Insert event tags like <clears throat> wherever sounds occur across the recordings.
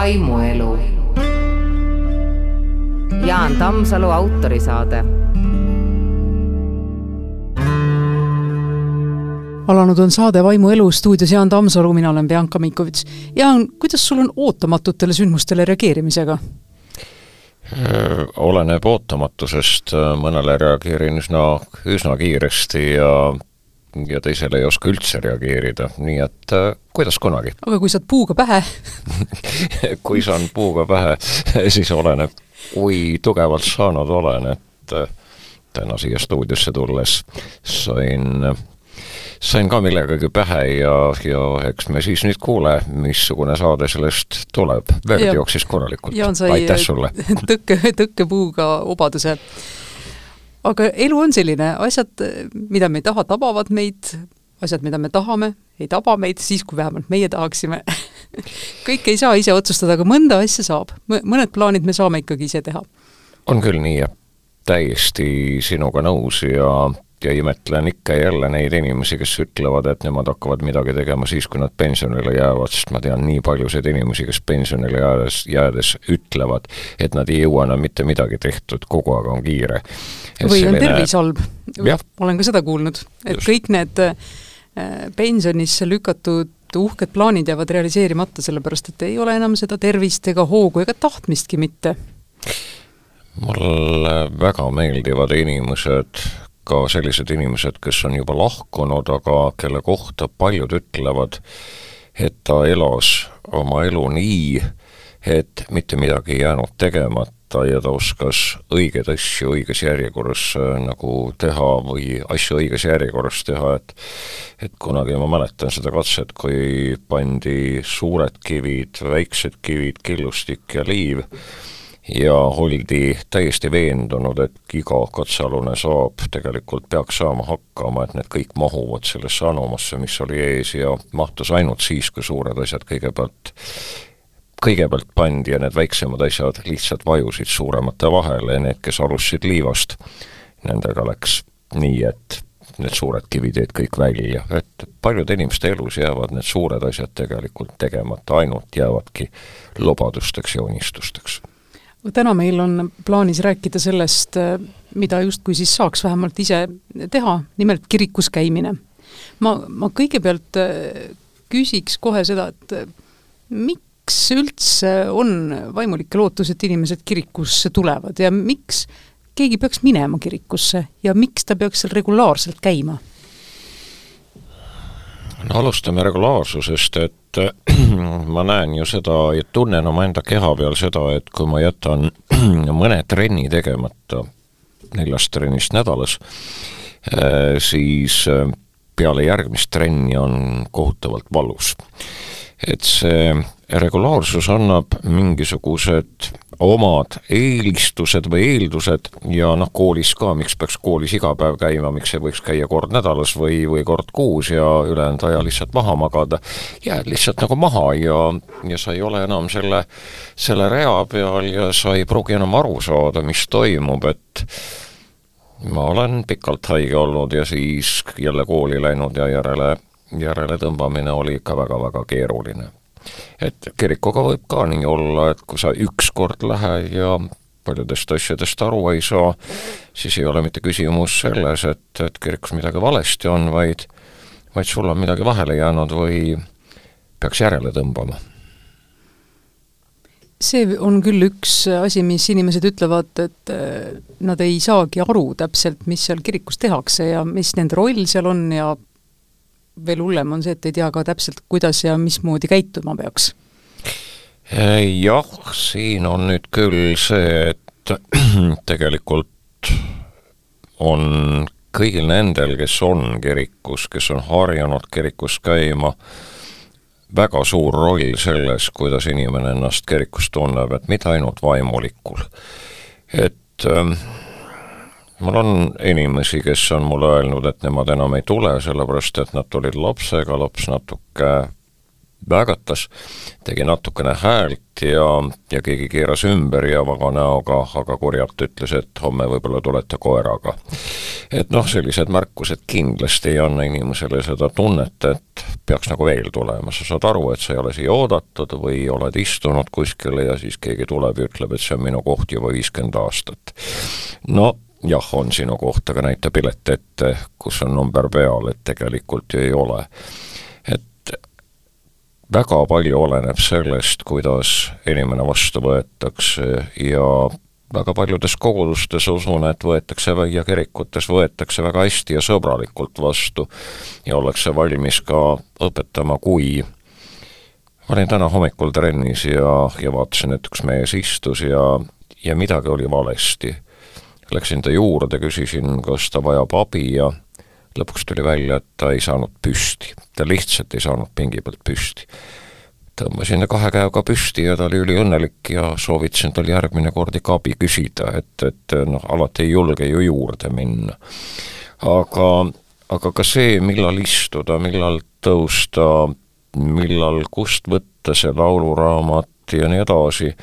vaimuelu. Jaan Tammsalu autorisaade. alanud on saade Vaimu elu stuudios Jaan Tammsalu, mina olen Bianca Mikovits. Jaan, kuidas sul on ootamatutele sündmustele reageerimisega? oleneb ootamatusest, mõnele reageerin üsna, üsna kiiresti ja ja teisele ei oska üldse reageerida, nii et äh, kuidas kunagi. aga kui saad puuga pähe <laughs> kui saan puuga pähe, <laughs> siis oleneb, kui tugevalt saanud olen, et äh, täna siia stuudiosse tulles sain sain ka millegagi pähe ja, ja eks me siis nüüd kuule, missugune saade sellest tuleb. verd jooksis korralikult. aitäh sulle <laughs> tõkke, tõkkepuuga obaduse aga elu on selline, asjad, mida me ei taha, tabavad meid, asjad, mida me tahame, ei taba meid siis, kui vähemalt meie tahaksime <laughs> kõike ei saa ise otsustada, aga mõnda asja saab. mõned plaanid me saame ikkagi ise teha. on küll nii, jah. täiesti sinuga nõus ja ja imetlen ikka ja jälle neid inimesi, kes ütlevad, et nemad hakkavad midagi tegema siis, kui nad pensionile jäävad, sest ma tean nii paljusid inimesi, kes pensionile jäädes, jäädes ütlevad, et nad ei jõua enam mitte midagi tehtud, kogu aeg on kiire. või selline... on tervis halb. olen ka seda kuulnud, et Just. kõik need äh, pensionisse lükatud uhked plaanid jäävad realiseerimata, sellepärast et ei ole enam seda tervist ega hoogu ega tahtmistki mitte mulle väga meeldivad inimesed, ka sellised inimesed, kes on juba lahkunud, aga kelle kohta paljud ütlevad, et ta elas oma elu nii, et mitte midagi ei jäänud tegemata ja ta oskas õigeid asju õiges järjekorras äh, nagu teha või asju õiges järjekorras teha, et et kunagi ma mäletan seda katset, kui pandi suured kivid, väiksed kivid, killustik ja liiv, ja oldi täiesti veendunud, et iga katsealune saab, tegelikult peaks saama hakkama, et need kõik mahuvad sellesse anomasse, mis oli ees ja mahtus ainult siis, kui suured asjad kõigepealt kõigepealt pandi ja need väiksemad asjad lihtsalt vajusid suuremate vahele ja need, kes alustasid liivast, nendega läks nii, et need suured kivid jäid kõik välja, et paljude inimeste elus jäävad need suured asjad tegelikult tegemata, ainult jäävadki lubadusteks ja unistusteks täna meil on plaanis rääkida sellest, mida justkui siis saaks vähemalt ise teha, nimelt kirikus käimine. ma, ma kõigepealt äh, küsiks kohe seda, et äh, miks üldse on vaimulikke lootus, et inimesed kirikusse tulevad ja miks keegi peaks minema kirikusse ja miks ta peaks seal regulaarselt käima? No alustame regulaarsusest, et <clears throat> ma näen ju seda ja tunnen omaenda keha peal seda, et kui ma jätan <clears throat> mõne trenni tegemata neljast trennist nädalas, eh, siis eh, peale järgmist trenni on kohutavalt valus. et see regulaarsus annab mingisugused omad eelistused või eeldused ja noh, koolis ka, miks peaks koolis iga päev käima, miks ei võiks käia kord nädalas või, või kord kuus ja ülejäänud aja lihtsalt maha magada, jääd lihtsalt nagu maha ja, ja sa ei ole enam selle, selle rea peal ja sa ei pruugi enam aru saada, mis toimub, et ma olen pikalt haige olnud ja siis jälle kooli läinud ja järele, järele tõmbamine oli ikka väga-väga keeruline et kirikuga võib ka nii olla, et kui sa ükskord lähed ja paljudest asjadest aru ei saa, siis ei ole mitte küsimus selles, et, et kirikus midagi valesti on, vaid vaid sul on midagi vahele jäänud või peaks järele tõmbama. See on küll üks asi, mis inimesed ütlevad, et äh, nad ei saagi aru täpselt, mis seal kirikus tehakse ja mis nende roll seal on ja veel hullem on see, et ei tea ka täpselt, kuidas ja mismoodi käituma peaks. jah, siin on nüüd küll see, et <clears throat> tegelikult on kõigil nendel, kes on kirikus, kes on harjunud kirikus käima, väga suur roll selles, kuidas inimene ennast kirikus tunneb, et mitte ainult vaimulikul. et ähm, mul on inimesi, kes on mulle öelnud, et nemad enam ei tule, sellepärast et nad tulid lapsega, laps natuke vägatas, tegi natukene häält ja, ja keegi keeras ümber ja vaga näoga, aga kurjalt ütles, et homme võib-olla tulete koeraga. et noh, sellised märkused kindlasti ei anna inimesele seda tunnet, et peaks nagu veel tulema, sa saad aru, et sa ei ole siia oodatud või oled istunud kuskile ja siis keegi tuleb ja ütleb, et see on minu koht juba viiskümmend aastat. no jah, on sinu koht, aga näita pilet ette, kus on number peal, et tegelikult ju ei ole väga palju oleneb sellest, kuidas inimene vastu võetakse ja väga paljudes kogudustes usun, et võetakse ja kirikutes võetakse väga hästi ja sõbralikult vastu ja ollakse valmis ka õpetama, kui ma olin täna hommikul trennis ja, ja vaatasin, et üks mees istus ja, ja midagi oli valesti. Läksin ta juurde, küsisin, kas ta vajab abi ja lõpuks tuli välja, et ta ei saanud püsti. ta lihtsalt ei saanud pingi pealt püsti. tõmbasin ta kahe käega püsti ja ta oli üliõnnelik ja soovitasin tal järgmine kord ikka abi küsida, et, et noh, alati ei julge ju juurde minna. aga, aga ka see, millal istuda, millal tõusta, millal kust võtta see lauluraamat ja nii edasi,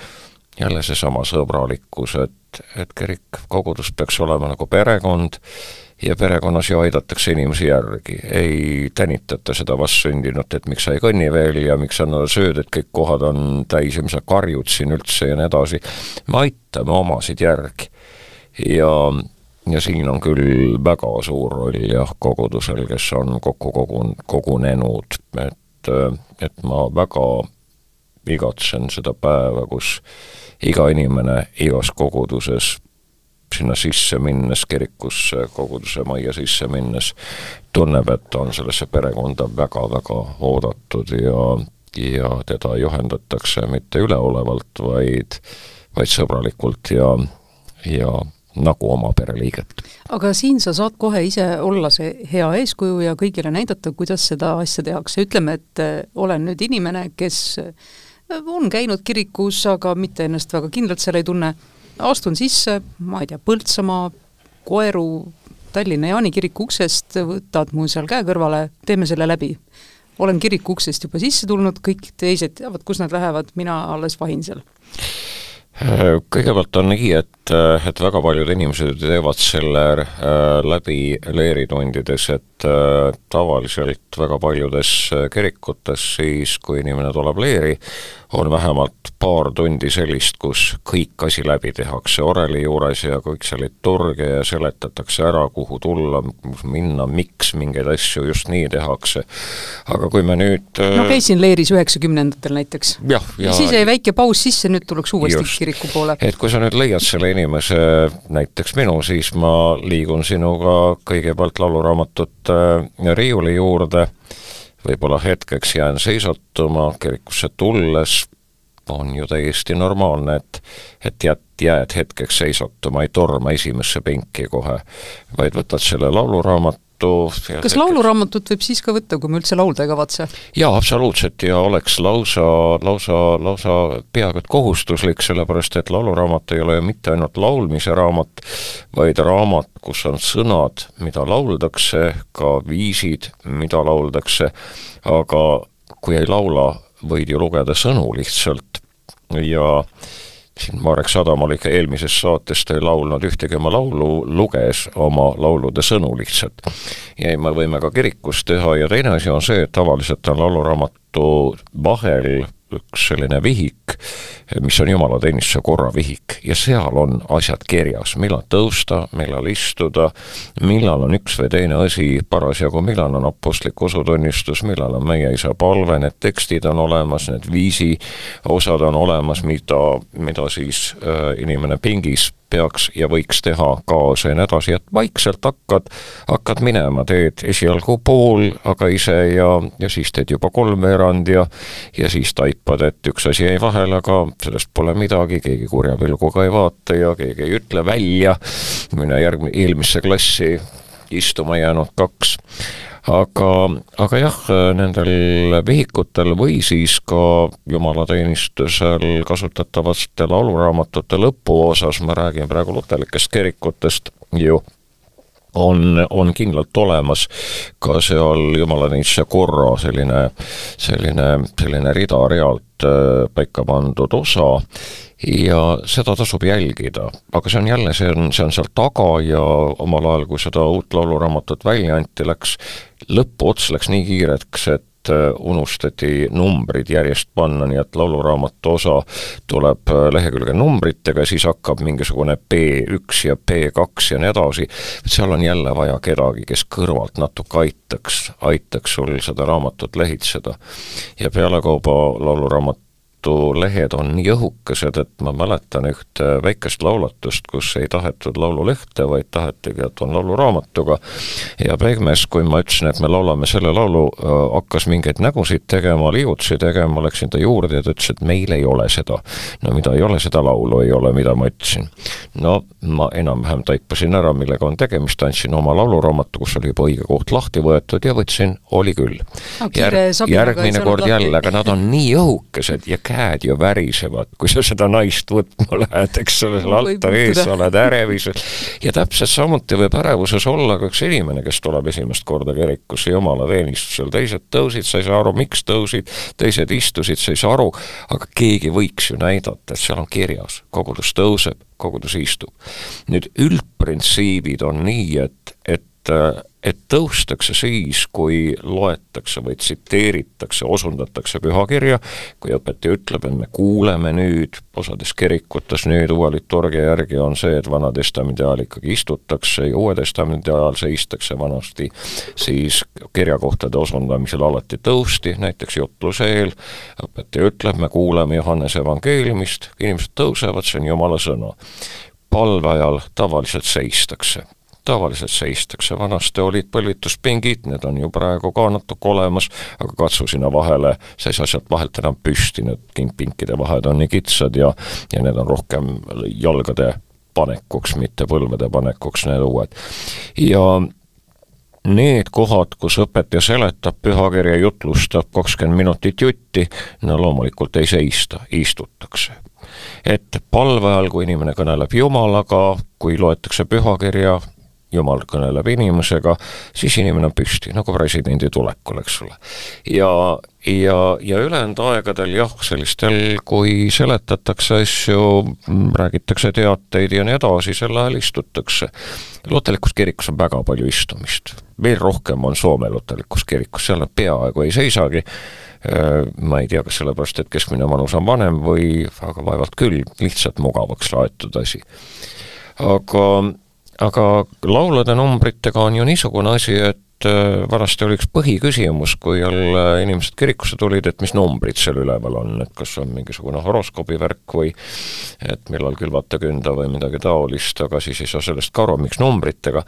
jälle seesama sõbralikkus, et, et kirik, kogudus peaks olema nagu perekond ja perekonnas ju aidatakse inimesi järgi, ei tänitata seda vastsündinut, et miks sa ei kõnni veel ja miks sa sööd, et kõik kohad on täis ja mis sa karjud siin üldse ja nii edasi. me aitame omasid järgi. ja, ja siin on küll väga suur roll jah, kogudusel, kes on kokku kogun-, kogunenud, et, et ma väga igatsen seda päeva, kus iga inimene igas koguduses sinna sisse minnes, kirikusse, koguduse majja sisse minnes, tunneb, et ta on sellesse perekonda väga-väga oodatud ja, ja teda juhendatakse mitte üleolevalt, vaid, vaid sõbralikult ja, ja nagu oma pereliiget. aga siin sa saad kohe ise olla see hea eeskuju ja kõigile näidata, kuidas seda asja tehakse, ütleme, et äh, olen nüüd inimene, kes on käinud kirikus, aga mitte ennast väga kindlalt seal ei tunne astun sisse, ma ei tea, Põltsamaa, Koeru, Tallinna Jaani kiriku uksest, võtad mu seal käe kõrvale, teeme selle läbi. olen kiriku uksest juba sisse tulnud, kõik teised teavad, kus nad lähevad, mina alles vahin seal kõigepealt on nii, et, et väga paljud inimesed teevad selle äh, läbi leeritundides, et äh, tavaliselt väga paljudes kirikutes siis, kui inimene tuleb leeri, on vähemalt paar tundi sellist, kus kõik asi läbi tehakse oreli juures ja kõik see liturgia ja seletatakse ära, kuhu tulla, minna, miks mingeid asju just nii tehakse. aga kui me nüüd no äh, käisin leeris üheksakümnendatel näiteks. ja, ja siis jäi väike paus sisse, nüüd tullakse uuesti just, kiriku poole. et kui sa nüüd leiad selle inimese, näiteks minu, siis ma liigun sinuga kõigepealt lauluraamatut äh, riiuli juurde võib-olla hetkeks jään seisatuma, kirikusse tulles on ju täiesti normaalne, et et jääd, jääd hetkeks seisatuma, ei torma esimesse penki kohe, vaid võtad selle lauluraamatu, kas tekkes. lauluraamatut võib siis ka võtta, kui me üldse laulda ei kavatse? jaa, absoluutselt, ja oleks lausa, lausa, lausa peaaegu et kohustuslik, sellepärast et lauluraamat ei ole ju mitte ainult laulmise raamat, vaid raamat, kus on sõnad, mida lauldakse, ka viisid, mida lauldakse, aga kui ei laula, võid ju lugeda sõnu lihtsalt ja äh, siin Marek Sadamal ikka eelmises saates ta ei laulnud ühtegi oma laulu, luges oma laulude sõnu lihtsalt. ja me võime ka kirikus teha ja teine asi on see, et tavaliselt on lauluraamatu vahel üks selline vihik, mis on jumalateenistuse korravihik ja seal on asjad kirjas, millal tõusta, millal istuda, millal on üks või teine asi parasjagu, millal on apostlik usutunnistus, millal on meie isa palve, need tekstid on olemas, need viisi osad on olemas, mida, mida siis äh, inimene pingis peaks ja võiks teha kaasa ja nii edasi, et vaikselt hakkad, hakkad minema, teed esialgu pool, aga ise ja, ja siis teed juba kolmveerand ja ja siis taipad, et üks asi jäi vahele, aga sellest pole midagi, keegi kurja pilguga ei vaata ja keegi ei ütle välja, mine järgmine, eelmisse klassi istuma jäänud kaks aga, aga jah, nendel vihikutel või siis ka jumalateenistusel kasutatavate lauluraamatute lõpuosas, ma räägin praegu luterlikest kirikutest ju, on, on kindlalt olemas. Ka seal jumala neisse korra selline, selline, selline rida-realt äh, paika pandud osa. Ja seda tasub jälgida, aga see on jälle, see on, see on seal taga ja omal ajal, kui seda uut lauluraamatut välja anti, läks, lõpuots läks nii kiireks, et et äh, unustati numbrid järjest panna, nii et lauluraamatu osa tuleb äh, lehekülge numbritega, siis hakkab mingisugune B1 ja B2 ja nii edasi, seal on jälle vaja kedagi, kes kõrvalt natuke aitaks, aitaks sul seda raamatut lehitseda. ja pealekauba lauluraamat raamatu lehed on nii õhukesed, et ma mäletan ühte väikest laulatust, kus ei tahetud laululehte, vaid tahetigi, et on lauluraamatuga. ja Pegmes, kui ma ütlesin, et me laulame selle laulu, hakkas mingeid nägusid tegema, liigutusi tegema, läksin ta juurde ja ta ütles, et meil ei ole seda. no mida ei ole, seda laulu ei ole, mida ma ütlesin. no ma enam-vähem taipasin ära, millega on tegemist, andsin oma lauluraamatu, kus oli juba õige koht lahti võetud ja võtsin, oli küll no,. Järg, järgmine kord jälle, aga nad on nii õhukesed ja käed ju värisevad, kui sa seda naist võtma lähed, eks ole, seal altari ees sa oled ärevuses. ja täpselt samuti võib ärevuses olla ka üks inimene, kes tuleb esimest korda kirikusse jumalateenistusel, teised tõusid, sa ei saa aru, miks tõusid, teised istusid, sa ei saa aru, aga keegi võiks ju näidata, et seal on kirjas, kogudus tõuseb, kogudus istub. nüüd üldprintsiibid on nii, et, et et tõustakse siis, kui loetakse või tsiteeritakse, osundatakse pühakirja, kui õpetaja ütleb, et me kuuleme nüüd, osades kirikutes nüüd uue liturgia järgi on see, et Vana Testamendi ajal ikkagi istutakse ja Uue Testamendi ajal seistakse vanasti, siis kirjakohtade osundamisel alati tõusti, näiteks jutluse eel, õpetaja ütleb, me kuuleme Johannese evangeeliumist, inimesed tõusevad, see on Jumala sõna. Palve ajal tavaliselt seistakse tavaliselt seistakse, vanasti olid põlvituspingid, need on ju praegu ka natuke olemas, aga katsu sinna vahele, sa ei saa sealt vahelt enam püsti, need pinkide vahed on nii kitsad ja, ja need on rohkem jalgade panekuks, mitte põlvede panekuks, need uued. ja need kohad, kus õpetaja seletab pühakirja, jutlustab kakskümmend minutit jutti, no loomulikult ei seista, istutakse et palve ajal, kui inimene kõneleb Jumalaga, kui loetakse pühakirja, jumal kõneleb inimesega, siis inimene on püsti, nagu presidendi tulekul, eks ole. ja, ja, ja ülejäänud aegadel jah, sellistel, kui seletatakse asju, räägitakse teateid ja nii edasi, sel ajal istutakse. lutelikus kirikus on väga palju istumist, veel rohkem on Soome lutelikus kirikus, seal nad peaaegu ei seisagi, ma ei tea, kas sellepärast, et keskmine vanus on vanem või, aga vaevalt küll, lihtsalt mugavaks laetud asi. aga aga laulude numbritega on ju niisugune asi, et äh, vanasti oli üks põhiküsimus, kui jälle inimesed kirikusse tulid, et mis numbrid seal üleval on, et kas on mingisugune horoskoobi värk või et millal külvata künda või midagi taolist, aga siis ei saa sellest ka aru, miks numbritega.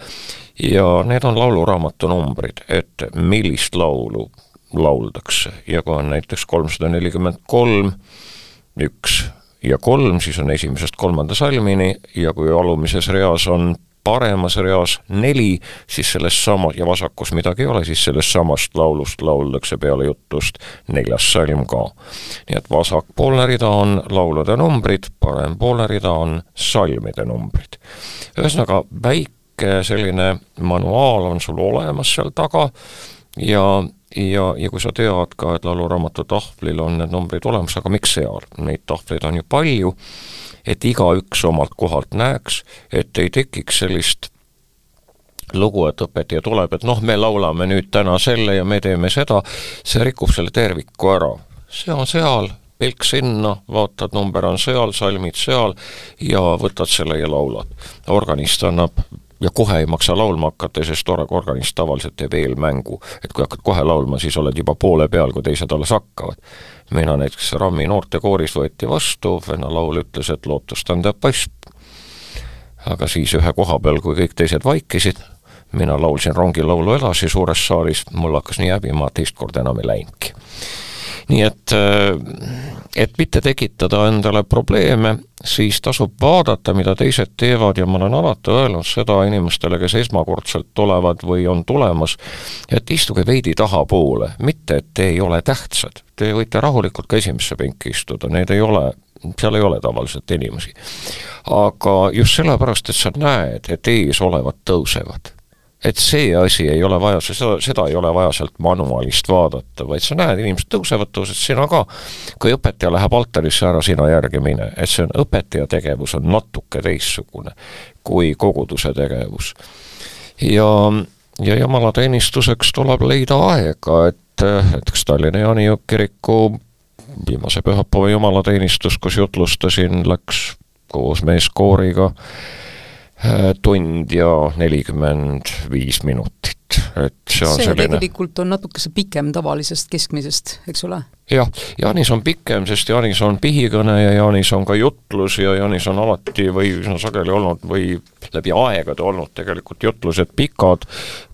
ja need on lauluraamatu numbrid, et millist laulu lauldakse ja kui on näiteks kolmsada nelikümmend kolm, üks ja kolm, siis on esimesest kolmanda salmini ja kui alumises reas on paremas reas neli, siis selles sama, ja vasakus midagi ei ole, siis sellest samast laulust lauldakse peale jutust neljas salm ka. nii et vasakpoolne rida on laulude numbrid, parempoolne rida on salmide numbrid. ühesõnaga, väike selline manuaal on sul olemas seal taga ja ja, ja kui sa tead ka, et lauluraamatu tahvlil on need numbrid olemas, aga miks seal, neid tahvleid on ju palju et igaüks omalt kohalt näeks, et ei tekiks sellist lugu, et õpetaja tuleb, et noh, me laulame nüüd täna selle ja me teeme seda, see rikub selle terviku ära. see on seal, pilk sinna, vaatad, number on seal, salmid seal ja võtad selle ja laulad. organist annab ja kohe ei maksa laulma hakata, sest organist tavaliselt teeb eelmängu. et kui hakkad kohe laulma, siis oled juba poole peal, kui teised alles hakkavad. mina näiteks RAM-i noortekooris võeti vastu, vene laul ütles, et lootust on teab pass. aga siis ühe koha peal, kui kõik teised vaikisid, mina laulsin rongilaulu edasi suures saalis, mul hakkas nii häbi, ma teist korda enam ei läinudki nii et, äh, et mitte tekitada endale probleeme, siis tasub vaadata, mida teised teevad ja ma olen alati öelnud seda inimestele, kes esmakordselt tulevad või on tulemas, et istuge veidi tahapoole, mitte et te ei ole tähtsad, te võite rahulikult ka esimesse penki istuda, need ei ole seal ei ole tavaliselt inimesi. aga just sellepärast, et sa näed, et ees olevad tõusevad et see asi ei ole vaja, seda, seda ei ole vaja sealt manuaalist vaadata, vaid sa näed, inimesed tõusevad, tõused sina ka. kui õpetaja läheb altarisse, ära sina järgi mine, et see on, õpetaja tegevus on natuke teistsugune kui koguduse tegevus. ja, ja jumalateenistuseks tuleb leida aega, et näiteks Tallinna Jaani kiriku viimase pühapäeva jumalateenistus, kus jutlustasin, läks koos meeskooriga tund ja nelikümmend viis minutit, et see on see selline tegelikult on natukese pikem tavalisest keskmisest, eks ole? jah, Jaanis on pikem, sest Jaanis on pihikõne ja Jaanis on ka jutlus ja Jaanis on alati või üsna sageli olnud või läbi aegade olnud tegelikult jutlused pikad,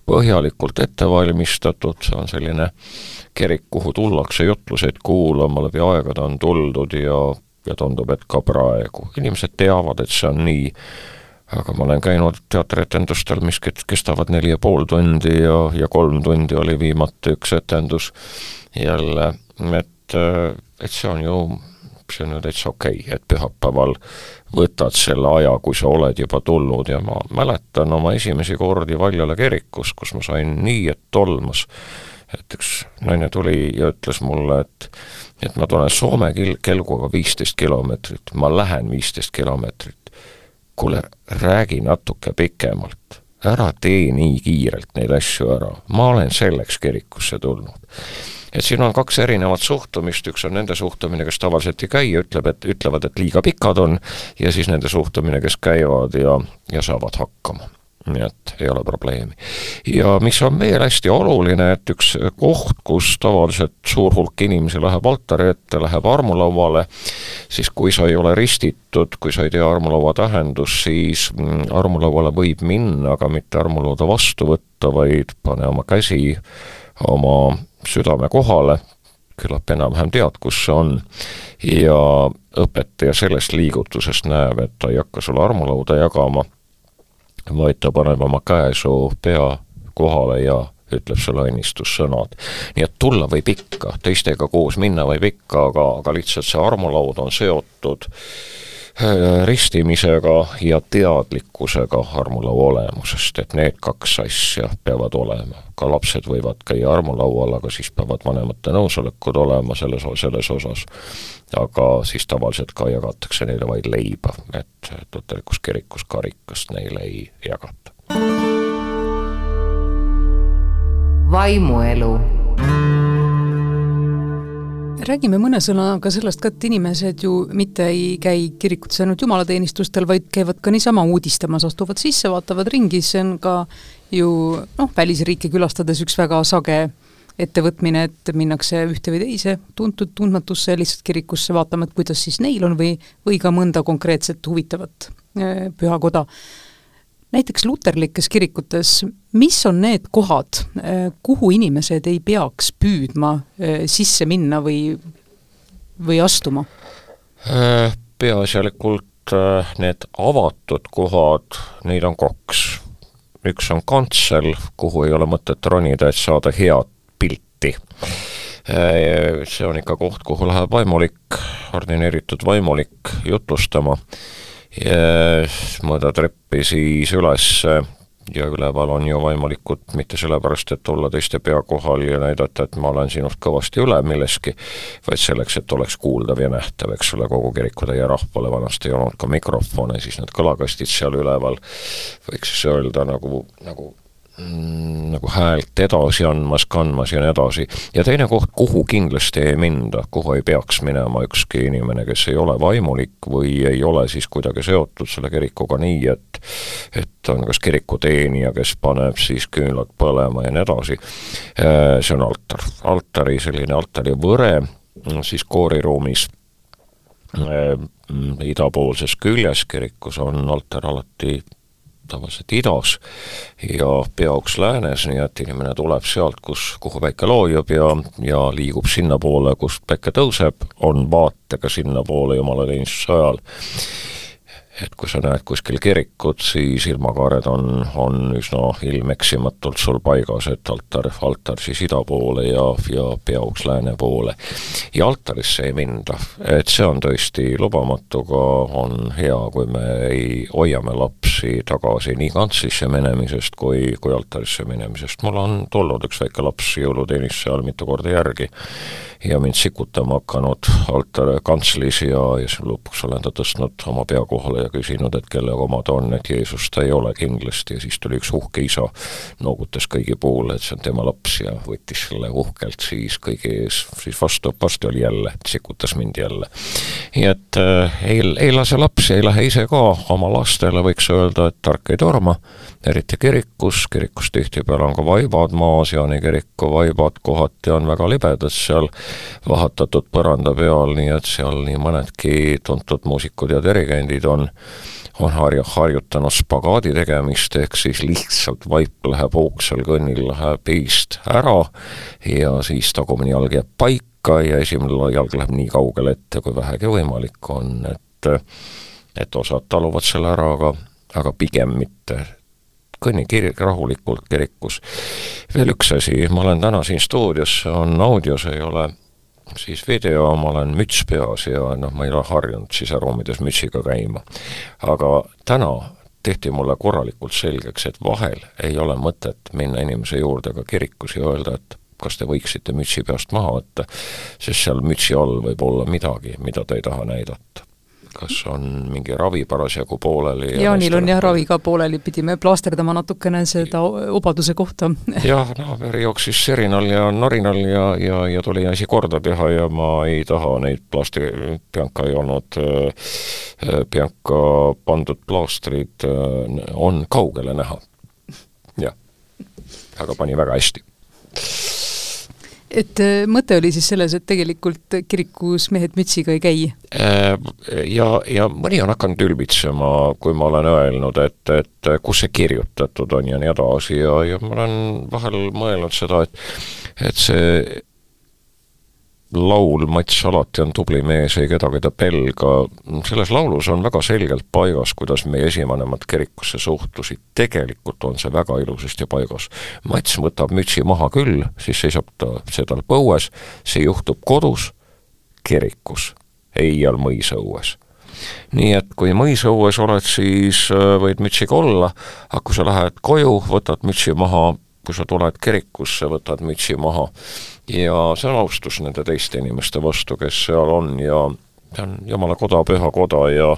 põhjalikult ette valmistatud, see on selline kirik, kuhu tullakse jutluseid kuulama, läbi aegade on tuldud ja, ja tundub, et ka praegu. inimesed teavad, et see on nii aga ma olen käinud teatrietendustel, mis kestavad neli ja pool tundi ja, ja kolm tundi oli viimati üks etendus jälle, et, et see on ju, see on ju täitsa okei okay,, et pühapäeval võtad selle aja, kui sa oled juba tulnud ja ma mäletan oma esimesi kordi Valjala kirikus, kus ma sain nii, et tolmas, et üks naine tuli ja ütles mulle, et et ma tulen Soome kil-, kelguga viisteist kilomeetrit, ma lähen viisteist kilomeetrit kuule, räägi natuke pikemalt, ära tee nii kiirelt neid asju ära, ma olen selleks kirikusse tulnud. et siin on kaks erinevat suhtumist, üks on nende suhtumine, kes tavaliselt ei käi ja ütleb, et, ütlevad, et liiga pikad on, ja siis nende suhtumine, kes käivad ja, ja saavad hakkama nii et ei ole probleemi. ja mis on veel hästi oluline, et üks koht, kus tavaliselt suur hulk inimesi läheb altari ette, läheb armulauale, siis kui sa ei ole ristitud, kui sa ei tea armulaua tähendust, siis mm, armulauale võib minna, aga mitte armulauda vastu võtta, vaid pane oma käsi oma südame kohale, küllap enam-vähem tead, kus see on, ja õpetaja sellest liigutusest näeb, et ta ei hakka sulle armulauda jagama vaid ta paneb oma käe su pea kohale ja ütleb sulle õnnistussõnad. nii et tulla võib ikka, teistega koos minna võib ikka, aga, aga lihtsalt see armulaud on seotud äh, ristimisega ja teadlikkusega armulaua olemusest, et need kaks asja peavad olema. ka lapsed võivad käia armulaual, aga siis peavad vanemate nõusolekud olema selles, selles osas aga siis tavaliselt ka jagatakse neile vaid leiba, et luterlikus kirikus karikast neile ei jagata. vaimuelu räägime mõne sõnaga sellest ka, et inimesed ju mitte ei käi kirikutes ainult jumalateenistustel, vaid käivad ka niisama uudistamas, astuvad sisse, vaatavad ringi, see on ka ju noh, välisriike külastades üks väga sage ettevõtmine, et minnakse ühte või teise tuntud, tundmatusse lihtsalt kirikusse vaatama, et kuidas siis neil on või, või ka mõnda konkreetset huvitavat äh, pühakoda. näiteks luterlikes kirikutes, mis on need kohad, äh, kuhu inimesed ei peaks püüdma äh, sisse minna või, või astuma? Peaasjalikult need avatud kohad, neid on kaks üks on kantsel, kuhu ei ole mõtet ronida, et saada head pilti. see on ikka koht, kuhu läheb vaimulik, ordineeritud vaimulik jutlustama, mõõda treppi siis üles. Ja üleval on ju vaimulikud mitte sellepärast, et olla teiste pea kohal ja näidata, et ma olen sinust kõvasti üle milleski, vaid selleks, et oleks kuuldav ja nähtav, eks ole, kogu kirikutäie rahvale. Vanasti ei olnud ka mikrofone, siis need kõlakastid seal üleval, võiks siis öelda nagu, nagu nagu häält edasi andmas, kandmas ja nii edasi. ja teine koht, kuhu kindlasti ei minda, kuhu ei peaks minema ükski inimene, kes ei ole vaimulik või ei ole siis kuidagi seotud selle kirikuga nii, et et on kas kirikuteenija, kes paneb siis küünlad põlema ja nii edasi, äh, see on altar. altari selline altarivõre siis kooriruumis äh, idapoolses küljes kirikus on altar alati tavaliselt idas ja peauks läänes, nii et inimene tuleb sealt, kus, kuhu päike loojub ja, ja liigub sinnapoole, kust päike tõuseb, on vaatega sinnapoole jumalateenistuse ajal et kui sa näed kuskil kirikut, siis ilmakaared on, on üsna ilmeksimatult sul paigas, et altar, altar siis ida poole ja, ja peauks lääne poole. ja altarisse ei minda, et see on tõesti lubamatu, aga on hea, kui me ei, hoiame lapsi tagasi nii kantslisse minemisest kui, kui altarisse minemisest. mul on tulnud üks väike laps jõuluteenisse ajal mitu korda järgi ja mind sikutama hakanud altar kantslis ja, ja siis lõpuks olen ta tõstnud oma pea kohale ja küsinud, et kelle oma ta on, et Jeesus ta ei ole kindlasti. Ja siis tuli üks uhke isa, noogutas kõigi poole, et see on tema laps ja võttis selle uhkelt siis kõigi ees, siis vastu, varsti oli jälle, sikutas mind jälle. nii et äh, ei, ei lase lapsi, ei lähe ise ka oma lastele, võiks öelda, et tark ei torma, eriti kirikus, kirikus tihtipeale on ka vaibad maas, Jaani kiriku vaibad kohati on väga libedad seal, vahatatud põranda peal, nii et seal nii mõnedki tuntud muusikud ja dirigendid on on harju-, harjutanud spagaadi tegemist, ehk siis lihtsalt vaip läheb hoogsal kõnnil, läheb eest ära ja siis tagumine jalg jääb paika ja esimene jalg läheb nii kaugele ette, kui vähegi võimalik on, et et osad taluvad selle ära, aga, aga pigem mitte kõnni kirik, rahulikult kirikus. veel üks asi, ma olen täna siin stuudios, on audios, ei ole siis video, ma olen müts peas ja noh, ma ei ole harjunud siseruumides mütsiga käima. aga täna tehti mulle korralikult selgeks, et vahel ei ole mõtet minna inimese juurde ka kirikus ja öelda, et kas te võiksite mütsi peast maha võtta, sest seal mütsi all võib olla midagi, mida te ei taha näidata kas on mingi ravi parasjagu pooleli? Jaanil on jah ravi ka pooleli, pidime plaasterdama natukene seda obaduse kohta. <laughs> jah, no veri jooksis serinal ja norinal ja, ja, ja tuli asi korda teha ja ma ei taha neid plaastri, Bianca ei olnud, äh, Bianca pandud plaastrid äh, on kaugele näha. jah, aga pani väga hästi et äh, mõte oli siis selles, et tegelikult kirikus mehed mütsiga ei käi? Äh, ja, ja mõni on hakanud ülbitsema, kui ma olen öelnud, et, et kus see kirjutatud on ja nii edasi ja, ja ma olen vahel mõelnud seda, et et see laul Mats alati on tubli mees, ei kedagi ta pelga, selles laulus on väga selgelt paigas, kuidas meie esivanemad kirikusse suhtlusid, tegelikult on see väga ilusasti paigas. Mats võtab mütsi maha küll, siis seisab ta sedal põues, see juhtub kodus, kirikus, eial mõisaõues nii et kui mõisaõues oled, siis äh, võid mütsiga olla, aga kui sa lähed koju, võtad mütsi maha, kui sa tuled kirikusse, võtad mütsi maha ja see on austus nende teiste inimeste vastu, kes seal on ja see on Jumala koda, püha koda ja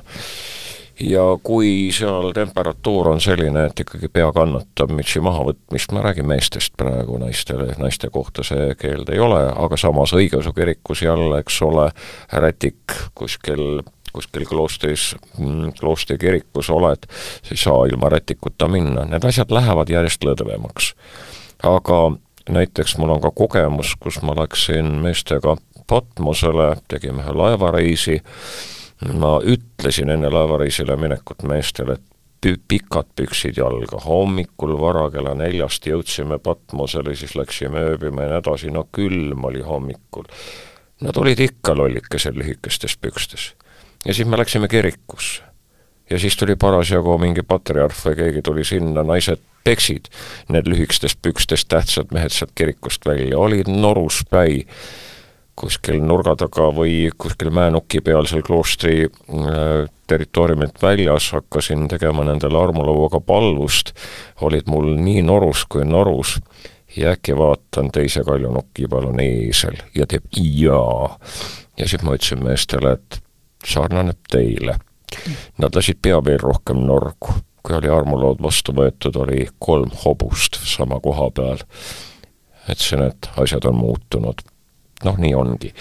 ja kui seal temperatuur on selline, et ikkagi pea kannatab mütsi mahavõtmist, ma räägin meestest praegu, naistele, naiste kohta see keeld ei ole, aga samas õigeusu kirikus jälle, eks ole, rätik kuskil kuskil kloostris, mm, kloostri kirikus oled, sa ei saa ilma rätikuta minna, need asjad lähevad järjest lõdvemaks. aga näiteks mul on ka kogemus, kus ma läksin meestega Patmosele, tegime ühe laevareisi, ma ütlesin enne laevareisile minekut meestele, et pikad püksid jalga, hommikul vara kella neljast jõudsime Patmosele, siis läksime ööbima ja nii edasi, no külm oli hommikul. Nad olid ikka lollikesed lühikestes pükstes. ja siis me läksime kirikusse. Ja siis tuli parasjagu mingi patriarh või keegi tuli sinna, naised peksid need lühikestest pükstest tähtsad mehed sealt kirikust välja, olid noruspäi kuskil nurga taga või kuskil mäenuki peal seal kloostri äh, territooriumilt väljas, hakkasin tegema nendele armulauaga palvust, olid mul nii norus kui norus ja äkki vaatan teise kaljunuki peal on eesel ja teeb jaa. ja siis ma ütlesin meestele, et sarnaneb teile. Nad lasid pea veel rohkem norgu kui oli armulood vastu võetud, oli kolm hobust sama koha peal. ütlesin, et asjad on muutunud. noh, nii ongi.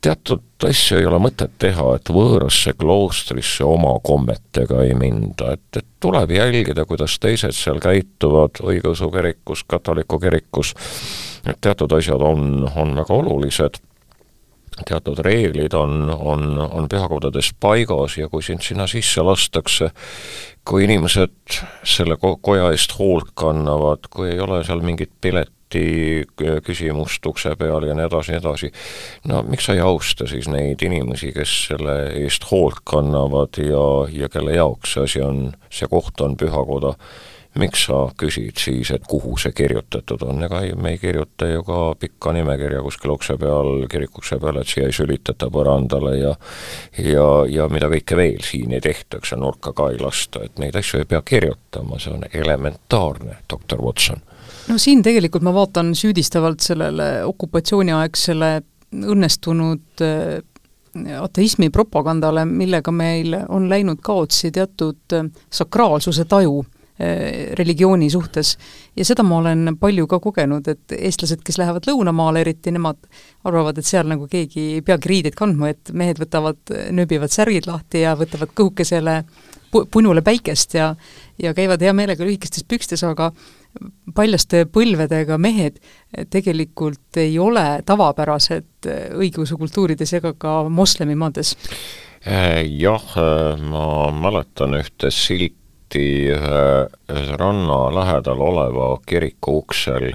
teatud asju ei ole mõtet teha, et võõrasse kloostrisse oma kommetega ei minda, et, et tuleb jälgida, kuidas teised seal käituvad, õigeusu kirikus, katoliku kirikus, et teatud asjad on, on väga olulised teatud reeglid on, on, on pühakodades paigas ja kui sind sinna sisse lastakse, kui inimesed selle ko-, koja eest hoolt kannavad, kui ei ole seal mingit pileti küsimust ukse peal ja nii edasi, nii edasi, no miks sa ei austa siis neid inimesi, kes selle eest hoolt kannavad ja, ja kelle jaoks see asi on, see koht on pühakoda miks sa küsid siis, et kuhu see kirjutatud on, ega ei, me ei kirjuta ju ka pikka nimekirja kuskil ukse peal, kirikuukse peal, et siia ei sülitata põrandale ja ja, ja mida kõike veel siin ei tehtaks ja nurka ka ei lasta, et neid asju ei pea kirjutama, see on elementaarne, doktor Watson. no siin tegelikult ma vaatan süüdistavalt sellele okupatsiooniaegsele õnnestunud äh, ateismi propagandale, millega meil on läinud kaotsi teatud äh, sakraalsuse taju religiooni suhtes. ja seda ma olen palju ka kogenud, et eestlased, kes lähevad lõunamaale eriti, nemad arvavad, et seal nagu keegi ei peagi riideid kandma, et mehed võtavad, nööbivad särgid lahti ja võtavad kõhukesele punule päikest ja ja käivad hea meelega lühikestes pükstes, aga paljaste põlvedega mehed tegelikult ei ole tavapärased õigeusu kultuurides ega ka moslemimaades? Äh, jah, äh, ma mäletan ühte silti ühe ranna lähedal oleva kiriku uksel,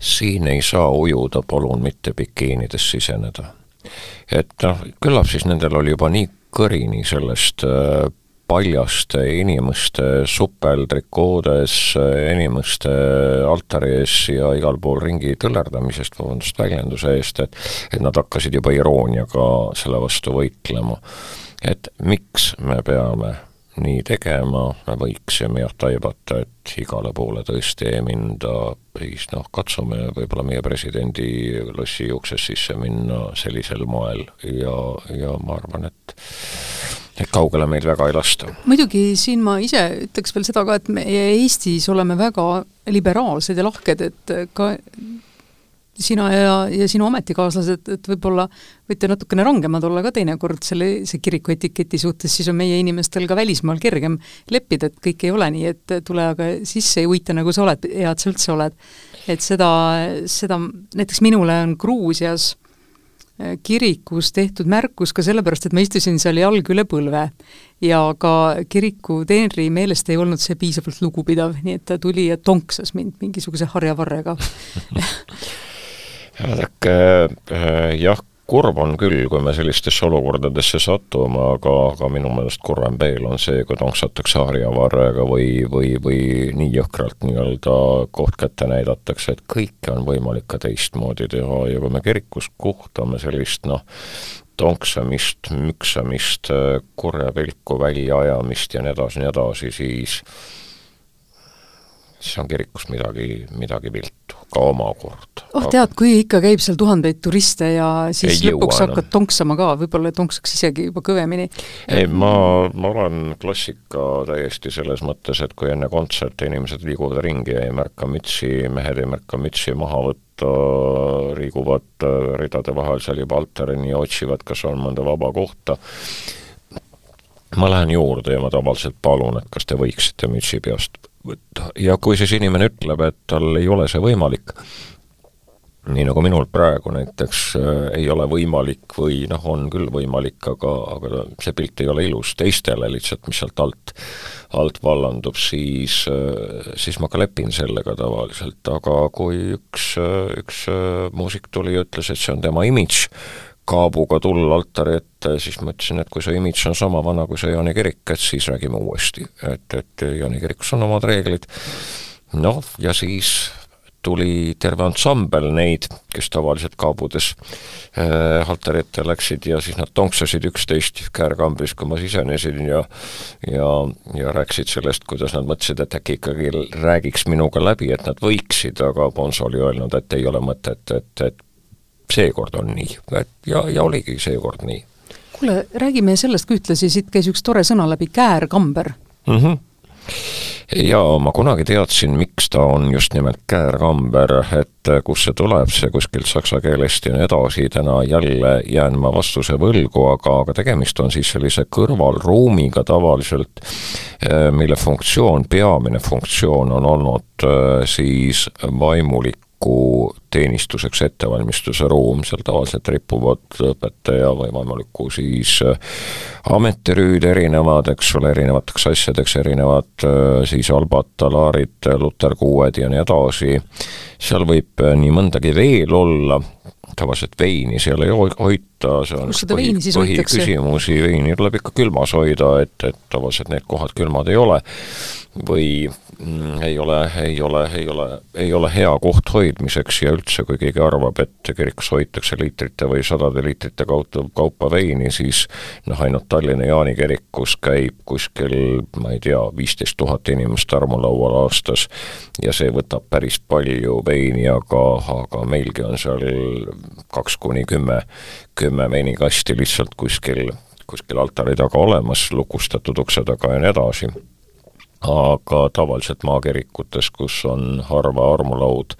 siin ei saa ujuda, palun mitte bikiinides siseneda. et noh, küllap siis nendel oli juba nii kõrini sellest äh, paljaste inimeste supeltrikoodes, inimeste altari ees ja igal pool ringi tõllerdamisest, vabandust väljenduse eest, et et nad hakkasid juba irooniaga selle vastu võitlema. et miks me peame nii tegema, me võiksime jah taibata, et igale poole tõesti ei minda, siis noh, katsume võib-olla meie presidendi lossi uksest sisse minna sellisel moel ja, ja ma arvan, et et kaugele meid väga ei lasta. muidugi siin ma ise ütleks veel seda ka, et meie Eestis oleme väga liberaalsed ja lahked, et ka sina ja, ja sinu ametikaaslased, et võib-olla võite natukene rangemad olla ka teinekord selle, see kiriku etiketi suhtes, siis on meie inimestel ka välismaal kergem leppida, et kõik ei ole nii, et tule aga sisse ja huvita, nagu sa oled, hea, et sa üldse oled. et seda, seda, näiteks minule on Gruusias Äh, kirikus tehtud märkus ka sellepärast, et ma istusin seal jalg üle põlve ja ka kiriku teenri meelest ei olnud see piisavalt lugupidav, nii et ta tuli ja tonksas mind mingisuguse harjavarrega <laughs> vaadake äh, jah, kurb on küll, kui me sellistesse olukordadesse satume, aga, aga minu meelest kurvem veel on see, kui tonksatakse harjavarrega või, või, või nii jõhkralt nii-öelda koht kätte näidatakse, et kõike on võimalik ka teistmoodi teha. Ja kui me kirikus kohtame sellist noh, tonksamist, müksamist, kurja pilku väljaajamist ja nii edasi, nii edasi, siis siis on kirikus midagi, midagi viltu, ka omakorda. oh tead, kui ikka käib seal tuhandeid turiste ja siis ei lõpuks hakkad enam. tonksama ka, võib-olla tonksaks isegi juba kõvemini. ei, ma, ma olen klassika täiesti selles mõttes, et kui enne kontserte inimesed liiguvad ringi ja ei märka mütsi, mehed ei märka mütsi maha võtta, liiguvad ridade vahel seal juba altarini ja otsivad, kas on mõnda vaba kohta, ma lähen juurde ja ma tavaliselt palun, et kas te võiksite mütsi peast ja kui siis inimene ütleb, et tal ei ole see võimalik, nii nagu minul praegu näiteks äh, ei ole võimalik või noh, on küll võimalik, aga, aga see pilt ei ole ilus teistele lihtsalt, mis sealt alt, alt vallandub, siis, äh, siis ma ka lepin sellega tavaliselt, aga kui üks, äh, üks muusik tuli ja ütles, et see on tema imidž, kaabuga tulla altari ette, siis ma ütlesin, et kui see imidž on sama vana kui see Jaani kirik, et siis räägime uuesti. et, et Jaani kirikus on omad reeglid, noh, ja siis tuli terve ansambel neid, kes tavaliselt kaabudes äh, altari ette läksid ja siis nad tonksasid üksteist käärkambris, kui ma sisenesin ja ja, ja rääkisid sellest, kuidas nad mõtlesid, et äkki ikkagi räägiks minuga läbi, et nad võiksid, aga Bonzo oli öelnud, et ei ole mõtet, et, et seekord on nii, et ja, ja oligi seekord nii. kuule, räägime sellest ka ühtlasi, siit käis üks tore sõna läbi, käärkamber mm. -hmm jaa, ma kunagi teadsin, miks ta on just nimelt käärkamber, et kust see tuleb, see kuskilt saksa keelest ja nii edasi, täna jälle jään ma vastuse võlgu, aga, aga tegemist on siis sellise kõrvalruumiga tavaliselt, eh, mille funktsioon, peamine funktsioon on olnud eh, siis vaimulik võimaliku teenistuseks ettevalmistuse ruum, seal tavaliselt ripuvad õpetaja või võimaliku siis äh, ametirüüd erinevad, eks ole, erinevateks asjadeks, erinevad äh, siis albad, talaarid, luterkuued ja nii edasi, seal võib äh, nii mõndagi veel olla, tavaliselt veini seal ei hoita, see on siis hoitakse? põhiküsimusi, veini tuleb ikka külmas hoida, et, et tavaliselt need kohad külmad ei ole või Mm, ei ole, ei ole, ei ole, ei ole hea koht hoidmiseks ja üldse, kui keegi arvab, et kirikus hoitakse liitrite või sadade liitrite kaupa, kaupa veini, siis noh, ainult Tallinna Jaani kirikus käib kuskil, ma ei tea, viisteist tuhat inimest armulaual aastas ja see võtab päris palju veini, aga, aga meilgi on seal kaks kuni kümme, kümme veinikasti lihtsalt kuskil, kuskil altari taga olemas, lukustatud ukse taga ja nii edasi aga tavaliselt maakerikutes, kus on harva armulaud,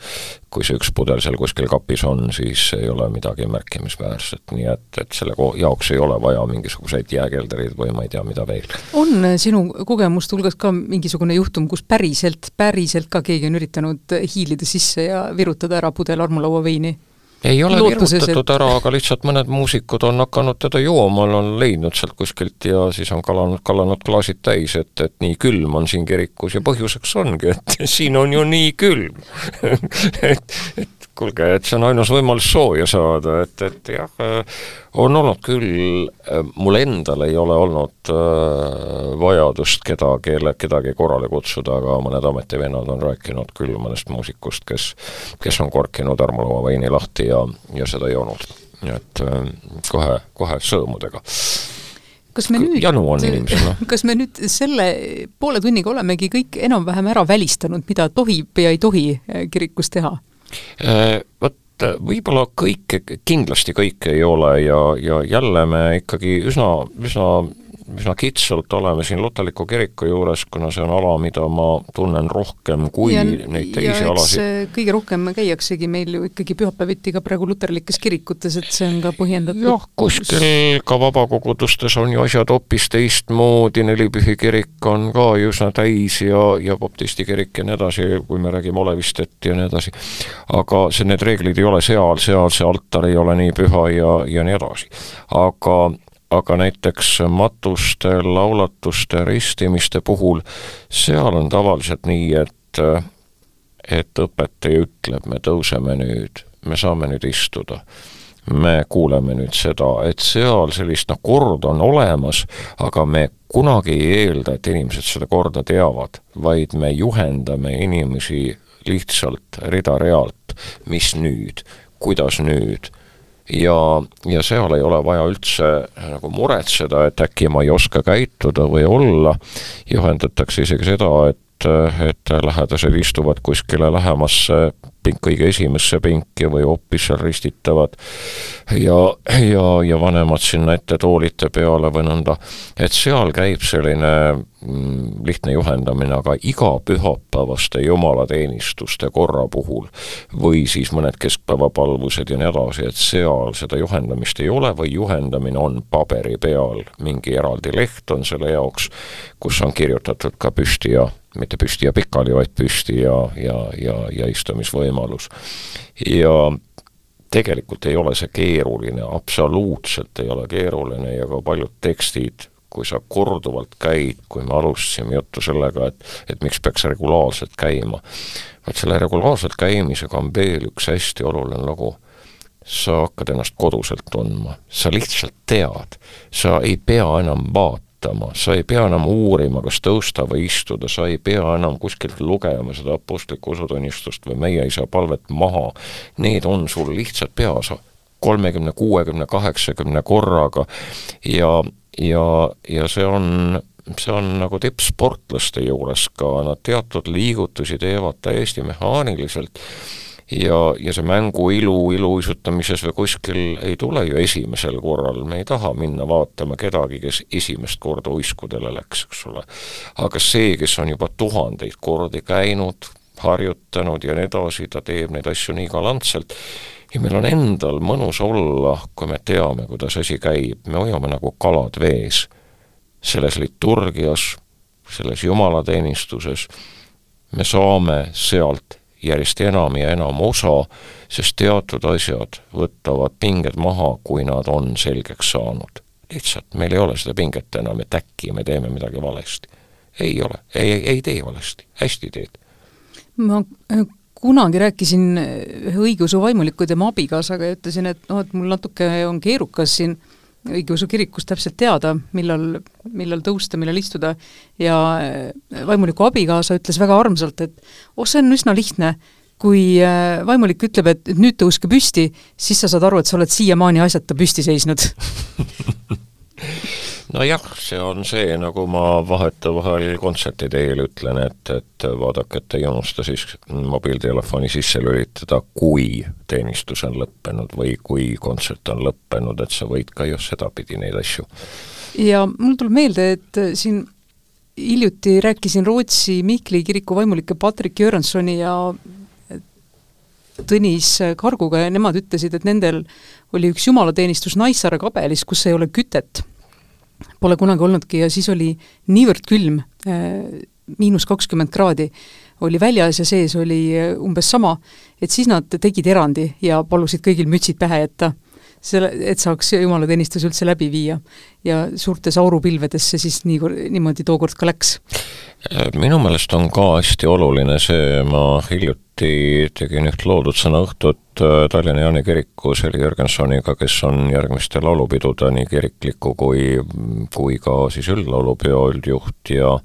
kui see üks pudel seal kuskil kapis on, siis ei ole midagi märkimisväärset, nii et, et selle jaoks ei ole vaja mingisuguseid jääkeldereid või ma ei tea, mida veel. on sinu kogemuste hulgas ka mingisugune juhtum, kus päriselt, päriselt ka keegi on üritanud hiilida sisse ja virutada ära pudel armulauaveini? Ei ole virutatud et... ära, aga lihtsalt mõned muusikud on hakanud teda jooma, on leidnud sealt kuskilt ja siis on kalanud, kallanud klaasid täis, et, et nii külm on siin kirikus ja põhjuseks ongi, et <laughs> siin on ju nii külm. <laughs> Et, et kuulge, et see on ainus võimalus sooja saada, et, et jah, äh, on olnud küll, äh, mul endal ei ole olnud äh, vajadust kedagi, kedagi korrale kutsuda, aga mõned ametivennad on rääkinud küll mõnest muusikust, kes, kes on korkinud Armulaua veini lahti ja, ja seda joonud. et kohe, kohe sõõmudega kas me nüüd, janu on inimesel, noh. <laughs> kas me nüüd selle poole tunniga olemegi kõik enam-vähem ära välistanud, mida tohib ja ei tohi kirikus teha? Vot võib-olla kõike, kindlasti kõike ei ole ja, ja jälle me ikkagi üsna, üsna üsna kitsalt oleme siin Lutaliku kiriku juures, kuna see on ala, mida ma tunnen rohkem kui ja, neid teisi alasid. kõige rohkem käiaksegi meil ju ikkagi pühapäeviti ka praegu luterlikes kirikutes, et see on ka põhjendatud. jah, kuskil ka vabakogudustes on ju asjad hoopis teistmoodi, Nelipühi kirik on ka ju üsna täis ja, ja baptisti kirik ja nii edasi, kui me räägime Olevistest ja nii edasi. aga see, need reeglid ei ole seal, seal see altar ei ole nii püha ja, ja nii edasi. aga aga näiteks matuste, laulatuste, ristimiste puhul, seal on tavaliselt nii, et, et õpetaja ütleb, me tõuseme nüüd, me saame nüüd istuda. Me kuuleme nüüd seda, et seal sellist noh, kord on olemas, aga me kunagi ei eelda, et inimesed seda korda teavad, vaid me juhendame inimesi lihtsalt rida-realt, mis nüüd, kuidas nüüd ja, ja seal ei ole vaja üldse äh, nagu muretseda, et äkki ma ei oska käituda või olla, juhendatakse isegi seda, et, äh, et lähedased istuvad kuskile lähemasse pink, kõige esimesse pinki või hoopis seal ristitavad. Ja, ja, ja vanemad sinna ette toolite peale või nõnda, et seal käib selline mm, lihtne juhendamine, aga iga pühapäevaste jumalateenistuste korra puhul või siis mõned keskpäevapalvused ja nii edasi, et seal seda juhendamist ei ole või juhendamine on paberi peal, mingi eraldi leht on selle jaoks, kus on kirjutatud ka püsti ja mitte püsti ja pikali, vaid püsti ja, ja, ja, ja istumisvõimalus. ja tegelikult ei ole see keeruline, absoluutselt ei ole keeruline ja ka paljud tekstid, kui sa korduvalt käid, kui me alustasime juttu sellega, et, et miks peaks regulaarselt käima, vot selle regulaarselt käimisega on veel üks hästi oluline lugu. Sa hakkad ennast koduselt tundma, sa lihtsalt tead, sa ei pea enam vaatama, vaatama, sa ei pea enam uurima, kas tõusta või istuda, sa ei pea enam kuskilt lugema seda apostlikku usutunnistust või meie isa palvet maha. Need on sul lihtsalt peas kolmekümne, kuuekümne, kaheksakümne korraga ja, ja, ja see on see on nagu tippsportlaste juures ka, nad teatud liigutusi teevad täiesti mehaaniliselt ja, ja see mängu ilu iluuisutamises või kuskil ei tule ju esimesel korral, me ei taha minna vaatama kedagi, kes esimest korda uiskudele läks, eks ole. aga see, kes on juba tuhandeid kordi käinud, harjutanud ja nii edasi, ta teeb neid asju nii galantselt, ja meil on endal mõnus olla, kui me teame, kuidas asi käib, me hoiame nagu kalad vees. selles liturgias, selles jumalateenistuses, me saame sealt järjest enam ja enam osa, sest teatud asjad võtavad pinged maha, kui nad on selgeks saanud. lihtsalt meil ei ole seda pinget enam, et äkki me teeme midagi valesti. ei ole, ei, ei, ei tee valesti, hästi teed. ma äh, kunagi rääkisin ühe õigeusu vaimuliku tema abikaasaga ja ütlesin, et noh, et mul natuke on keerukas siin õigeusu kirikus täpselt teada, millal, millal tõusta, millal istuda, ja vaimuliku abikaasa ütles väga armsalt, et oh, see on üsna lihtne, kui äh, vaimulik ütleb, et nüüd tõuske püsti, siis sa saad aru, et sa oled siiamaani asjata püsti seisnud <laughs> nojah, see on see, nagu ma vahetevahel kontsertide eel ütlen, et, et vaadake, et ei unusta siis mobiiltelefoni sisse lülitada, kui teenistus on lõppenud või kui kontsert on lõppenud, et sa võid ka just sedapidi neid asju. ja mul tuleb meelde, et siin hiljuti rääkisin Rootsi Mihkli kiriku vaimulike Patrik Jörnsoni ja Tõnis Karguga ja nemad ütlesid, et nendel oli üks jumalateenistus Naissaare kabelis, kus ei ole kütet. Pole kunagi olnudki ja siis oli niivõrd külm, äh, miinus kakskümmend kraadi, oli väljas ja sees oli äh, umbes sama, et siis nad tegid erandi ja palusid kõigil mütsid pähe jätta selle, et saaks jumalateenistus üldse läbi viia. ja suurtes aurupilvedes see siis nii, niimoodi tookord ka läks. minu meelest on ka hästi oluline see, ma hiljuti tegin üht loodussõna õhtut äh, Tallinna Jaani kirikus Heli Jürgensoniga, kes on järgmiste laulupidude nii kirikliku kui, kui ka siis üldlaulupeo üldjuht ja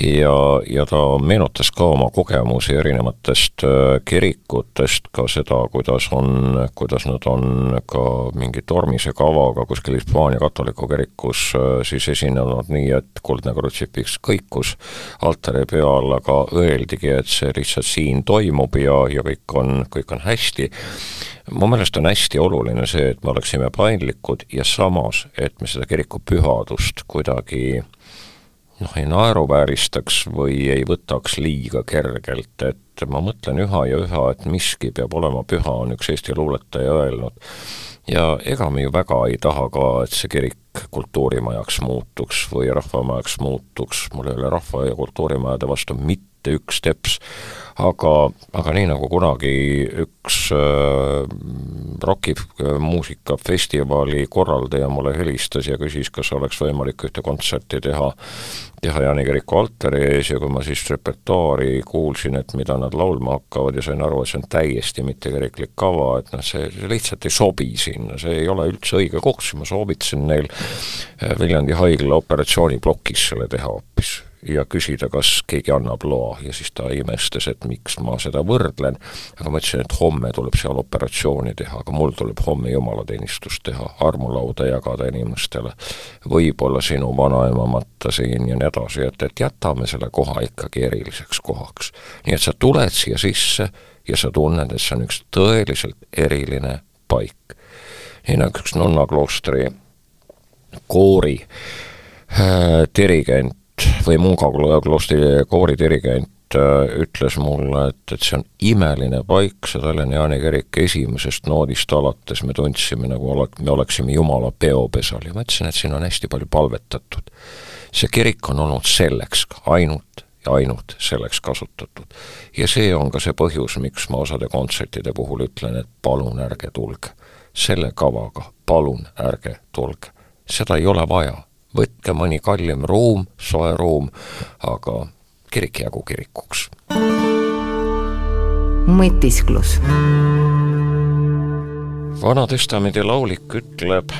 ja, ja ta meenutas ka oma kogemusi erinevatest äh, kirikutest, ka seda, kuidas on, kuidas nad on ka mingi tormise kavaga kuskil Hispaania katoliku kirikus äh, siis esinenud nii, et kuldne krutsifiks kõikus altari peal, aga öeldigi, et see lihtsalt siin toimub ja, ja kõik on, kõik on hästi. Mu meelest on hästi oluline see, et me oleksime paindlikud ja samas, et me seda kiriku pühadust kuidagi noh, ei naeruvääristaks või ei võtaks liiga kergelt, et ma mõtlen üha ja üha, et miski peab olema püha, on üks Eesti luuletaja öelnud. ja ega me ju väga ei taha ka, et see kirik kultuurimajaks muutuks või rahvamajaks muutuks, mul ei ole rahva- ja kultuurimajade vastu mitte üks teps, aga, aga nii nagu kunagi üks äh, rokimuusikafestivali korraldaja mulle helistas ja küsis, kas oleks võimalik ühte kontserti teha, teha Jaani kiriku altari ees ja kui ma siis repertuaari kuulsin, et mida nad laulma hakkavad ja sain aru, et see on täiesti mittekiriklik kava, et noh, see, see lihtsalt ei sobi sinna, see ei ole üldse õige koht, siis ma soovitasin neil äh, Viljandi haigla operatsiooniplokis selle teha hoopis ja küsida, kas keegi annab loa ja siis ta imestas, et miks ma seda võrdlen, aga ma ütlesin, et homme tuleb seal operatsiooni teha, aga mul tuleb homme jumalateenistust teha, armulauda jagada inimestele, võib-olla sinu vanaema matta siin ja nii edasi, et, et jätame selle koha ikkagi eriliseks kohaks. nii et sa tuled siia sisse ja sa tunned, et see on üks tõeliselt eriline paik. nii nagu üks nonnakloostri koori äh, dirigent või Munga kloostri kooridirigent äh, ütles mulle, et, et see on imeline paik, see Tallinna Jaani kirik esimesest noodist alates me tundsime, nagu olek-, me oleksime Jumala peopesal ja ma ütlesin, et siin on hästi palju palvetatud. see kirik on olnud selleks ainult ja ainult selleks kasutatud. ja see on ka see põhjus, miks ma osade kontsertide puhul ütlen, et palun ärge tulge. selle kavaga palun ärge tulge. seda ei ole vaja võtke mõni kallim ruum, soe ruum, aga kirik jäägu kirikuks. mõtisklus. Vana-testamendi laulik ütleb,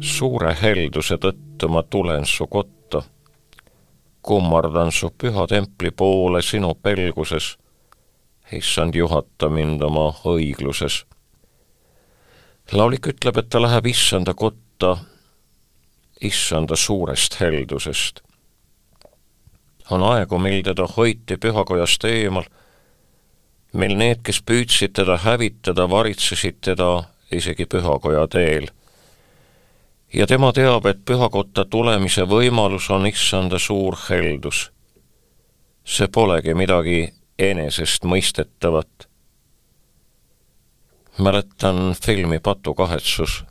suure helduse tõttu ma tulen su kotta, kummardan su püha templi poole sinu pelguses, issand, juhata mind oma õigluses. laulik ütleb, et ta läheb issanda kotta issanda suurest heldusest. on aegu, mil teda hoiti pühakojast eemal, mil need, kes püüdsid teda hävitada, varitsesid teda isegi pühakoja teel. ja tema teab, et pühakotta tulemise võimalus on issanda suur heldus. see polegi midagi enesestmõistetavat. mäletan filmi Patukahetsus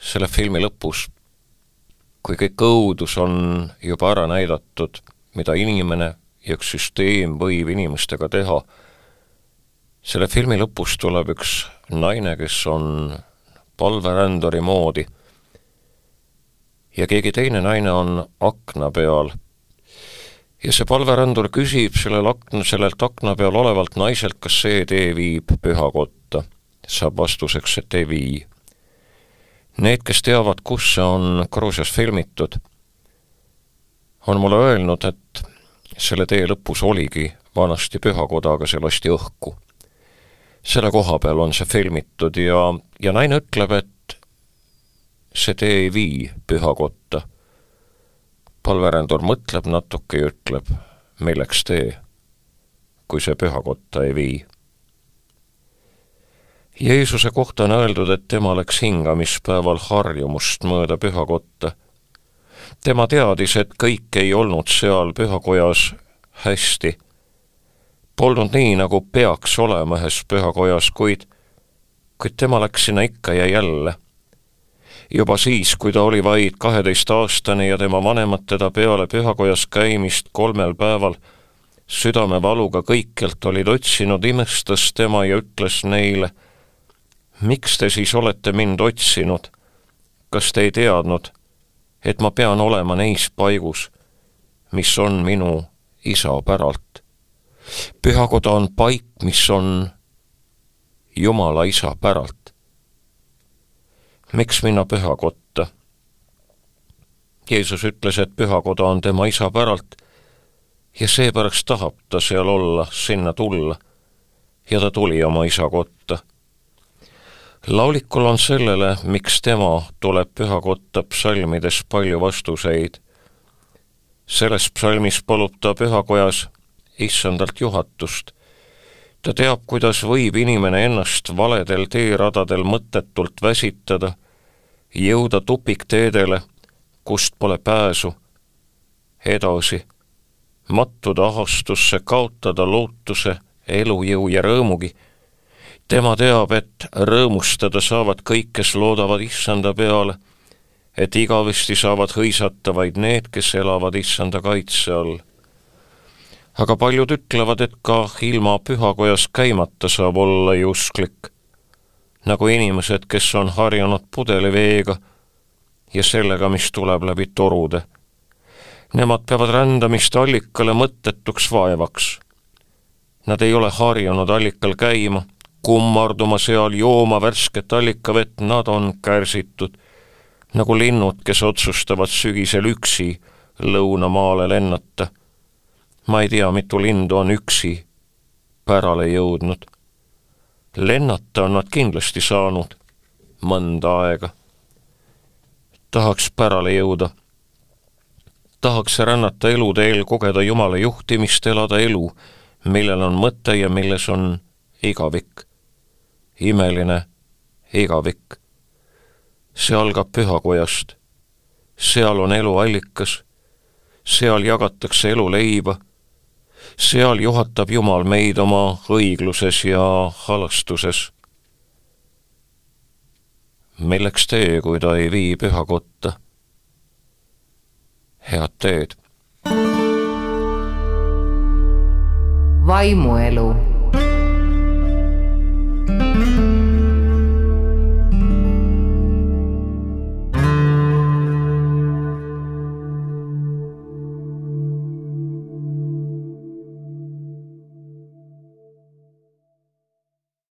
selle filmi lõpus, kui kõik õudus on juba ära näidatud, mida inimene ja üks süsteem võib inimestega teha, selle filmi lõpus tuleb üks naine, kes on palveränduri moodi ja keegi teine naine on akna peal ja see palverändur küsib sellel akna, sellelt akna peal olevalt naiselt, kas see tee viib pühakotta. saab vastuseks, et ei vii. Need, kes teavad, kus see on Gruusias filmitud, on mulle öelnud, et selle tee lõpus oligi vanasti pühakoda, aga see lasti õhku. selle koha peal on see filmitud ja, ja naine ütleb, et see tee ei vii pühakotta palverändur mõtleb natuke ja ütleb, milleks tee, kui see pühakotta ei vii. Jeesuse kohta on öeldud, et tema läks hingamispäeval harjumust mööda pühakotta. tema teadis, et kõik ei olnud seal pühakojas hästi. Polnud nii, nagu peaks olema ühes pühakojas, kuid, kuid tema läks sinna ikka ja jälle juba siis, kui ta oli vaid kaheteistaastane ja tema vanemad teda peale pühakojas käimist kolmel päeval südamevaluga kõikjalt olid otsinud, imestas tema ja ütles neile, miks te siis olete mind otsinud? kas te ei teadnud, et ma pean olema neis paigus, mis on minu isa päralt? pühakoda on paik, mis on Jumala isa päralt miks minna pühakotta? Jeesus ütles, et pühakoda on tema isa päralt ja seepärast tahab ta seal olla, sinna tulla. ja ta tuli oma isa kotta. Laulikul on sellele, miks tema tuleb pühakotta psalmides palju vastuseid. selles psalmis palub ta pühakojas issandalt juhatust ta teab, kuidas võib inimene ennast valedel teeradadel mõttetult väsitada, jõuda tupikteedele, kust pole pääsu, edasi, mattuda ahastusse, kaotada lootuse, elujõu ja rõõmugi. Tema teab, et rõõmustada saavad kõik, kes loodavad issanda peale, et igavesti saavad hõisata vaid need, kes elavad issanda kaitse all aga paljud ütlevad, et ka ilma pühakojas käimata saab olla ju usklik. nagu inimesed, kes on harjunud pudeliveega ja sellega, mis tuleb läbi torude. Nemad peavad rändamist allikale mõttetuks vaevaks. Nad ei ole harjunud allikal käima, kummarduma seal, jooma värsket allikavett, nad on kärsitud, nagu linnud, kes otsustavad sügisel üksi lõunamaale lennata ma ei tea, mitu lindu on üksi pärale jõudnud. lennata on nad kindlasti saanud mõnda aega. tahaks pärale jõuda. tahaks rännata eluteel, kogeda Jumala juhtimist, elada elu, millel on mõte ja milles on igavik. Imeline igavik. see algab pühakojast. seal on elu allikas, seal jagatakse elu leiba seal juhatab Jumal meid oma õigluses ja halastuses. milleks tee, kui ta ei vii pühakotta? head teed. vaimuelu